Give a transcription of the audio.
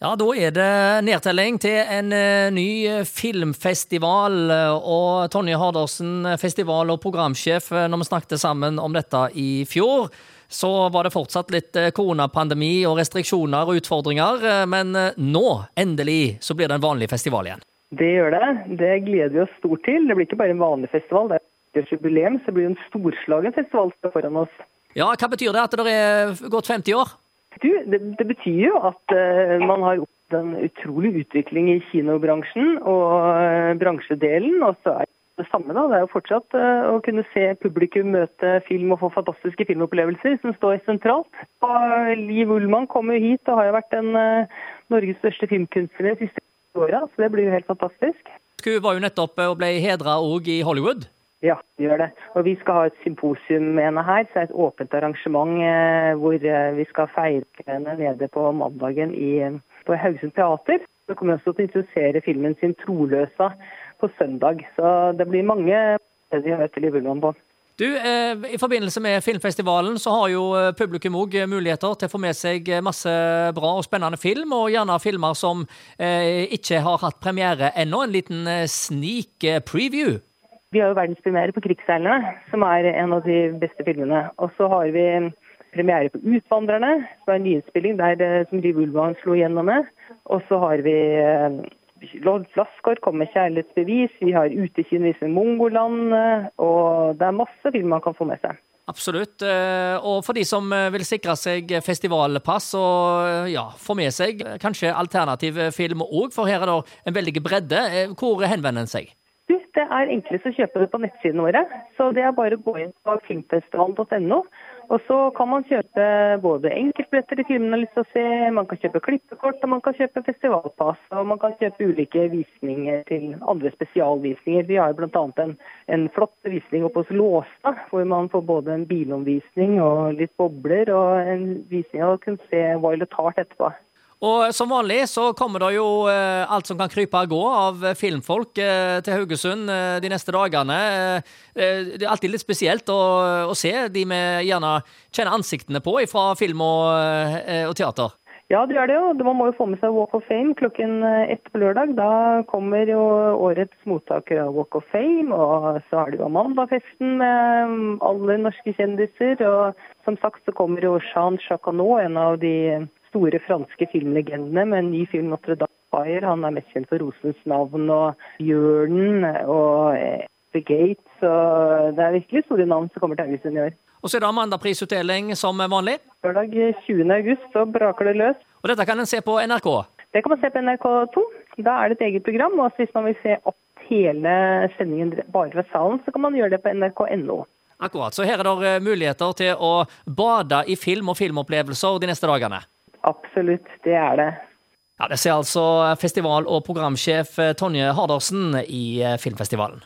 Ja, da er det nedtelling til en eh, ny eh, filmfestival. Og Tonje Hardersen, festival- og programsjef, eh, når vi snakket sammen om dette i fjor, så var det fortsatt litt koronapandemi og restriksjoner og utfordringer. Men nå, endelig, så blir det en vanlig festival igjen. Det gjør det. Det gleder vi oss stort til. Det blir ikke bare en vanlig festival. Det er et jubileum, så det blir en storslagen festival foran oss. Ja, Hva betyr det at det er gått 50 år? Du, det, det, betyr jo at uh, man har opplevd en utrolig utvikling i kinobransjen og uh, bransjedelen. Og så er det samme, da. Det er jo fortsatt uh, å kunne se publikum møte film og få fantastiske filmopplevelser som står sentralt. Og Liv Ullmann kommer jo hit og har jo vært en Norges største filmkunstner de siste åra, så det blir jo helt fantastisk. Hun var jo nettopp og ble hedra òg i Hollywood. Ja, vi gjør det. Og vi skal ha et symposium med henne her. Så det er et åpent arrangement eh, hvor eh, vi skal feire henne nede på mandagen i, på Haugesund Teater. Så kommer vi også til å introdusere filmen sin 'Troløsa' på søndag. Så det blir mange vi har vært i Bullmann på. Du, eh, I forbindelse med filmfestivalen så har jo eh, publikum òg muligheter til å få med seg masse bra og spennende film, og gjerne filmer som eh, ikke har hatt premiere ennå. En liten eh, sneak preview. Vi har jo verdenspremiere på 'Krigsseilerne', som er en av de beste filmene. Og så har vi premiere på 'Utvandrerne', som er en nyinnspilling der eh, som Liv Ullmann slo gjennom med. Og så har vi eh, Lodd Flaskår kommer med 'Kjærlighetsbevis', vi har Utekino med Mongoland, og det er masse film man kan få med seg. Absolutt. Eh, og for de som vil sikre seg festivalpass og ja, få med seg kanskje alternativ film òg, for her er det en veldig bredde, hvor henvender en seg? Er enklest å kjøpe det på nettsidene våre. Så det er bare å gå inn på filmfestivalen.no. Og så kan man kjøpe både enkeltbilletter til filmene har lyst til å se, man kan kjøpe klippekort og man kan kjøpe festivalpass. Og man kan kjøpe ulike visninger til andre spesialvisninger. Vi har bl.a. En, en flott visning oppe hos Låstad, hvor man får både en bilomvisning og litt bobler, og en visning av å kunne se Violet Heart etterpå. Og som vanlig så kommer det jo eh, alt som kan krype og gå av filmfolk eh, til Haugesund eh, de neste dagene. Det er alltid litt spesielt å, å se de vi gjerne kjenner ansiktene på fra film og, og teater. Ja, det gjør det jo. Man må jo få med seg Walk of Fame klokken ett på lørdag. Da kommer jo årets mottaker av Walk of Fame. Og så har du Amanda-festen med alle norske kjendiser. Og som sagt så kommer jo Jean Chacanot, en av de store franske filmlegendene med en ny film 'Notre Dame Fire'. Han er mest kjent for 'Rosens navn' og 'Bjørnen' og eh, 'The Gate'. Så det er virkelig store navn som kommer til Haugesund i år. Og så er det Amanda-prisutdeling som vanlig? Lørdag 20. august så braker det løs. Og dette kan en se på NRK? Det kan man se på NRK2. Da er det et eget program. Og hvis man vil se opp hele sendingen bare fra salen, så kan man gjøre det på nrk.no. Akkurat. Så her er det muligheter til å bade i film og filmopplevelser de neste dagene? Absolutt, det er det. Ja, Det sier altså festival- og programsjef Tonje Hardersen i eh, filmfestivalen.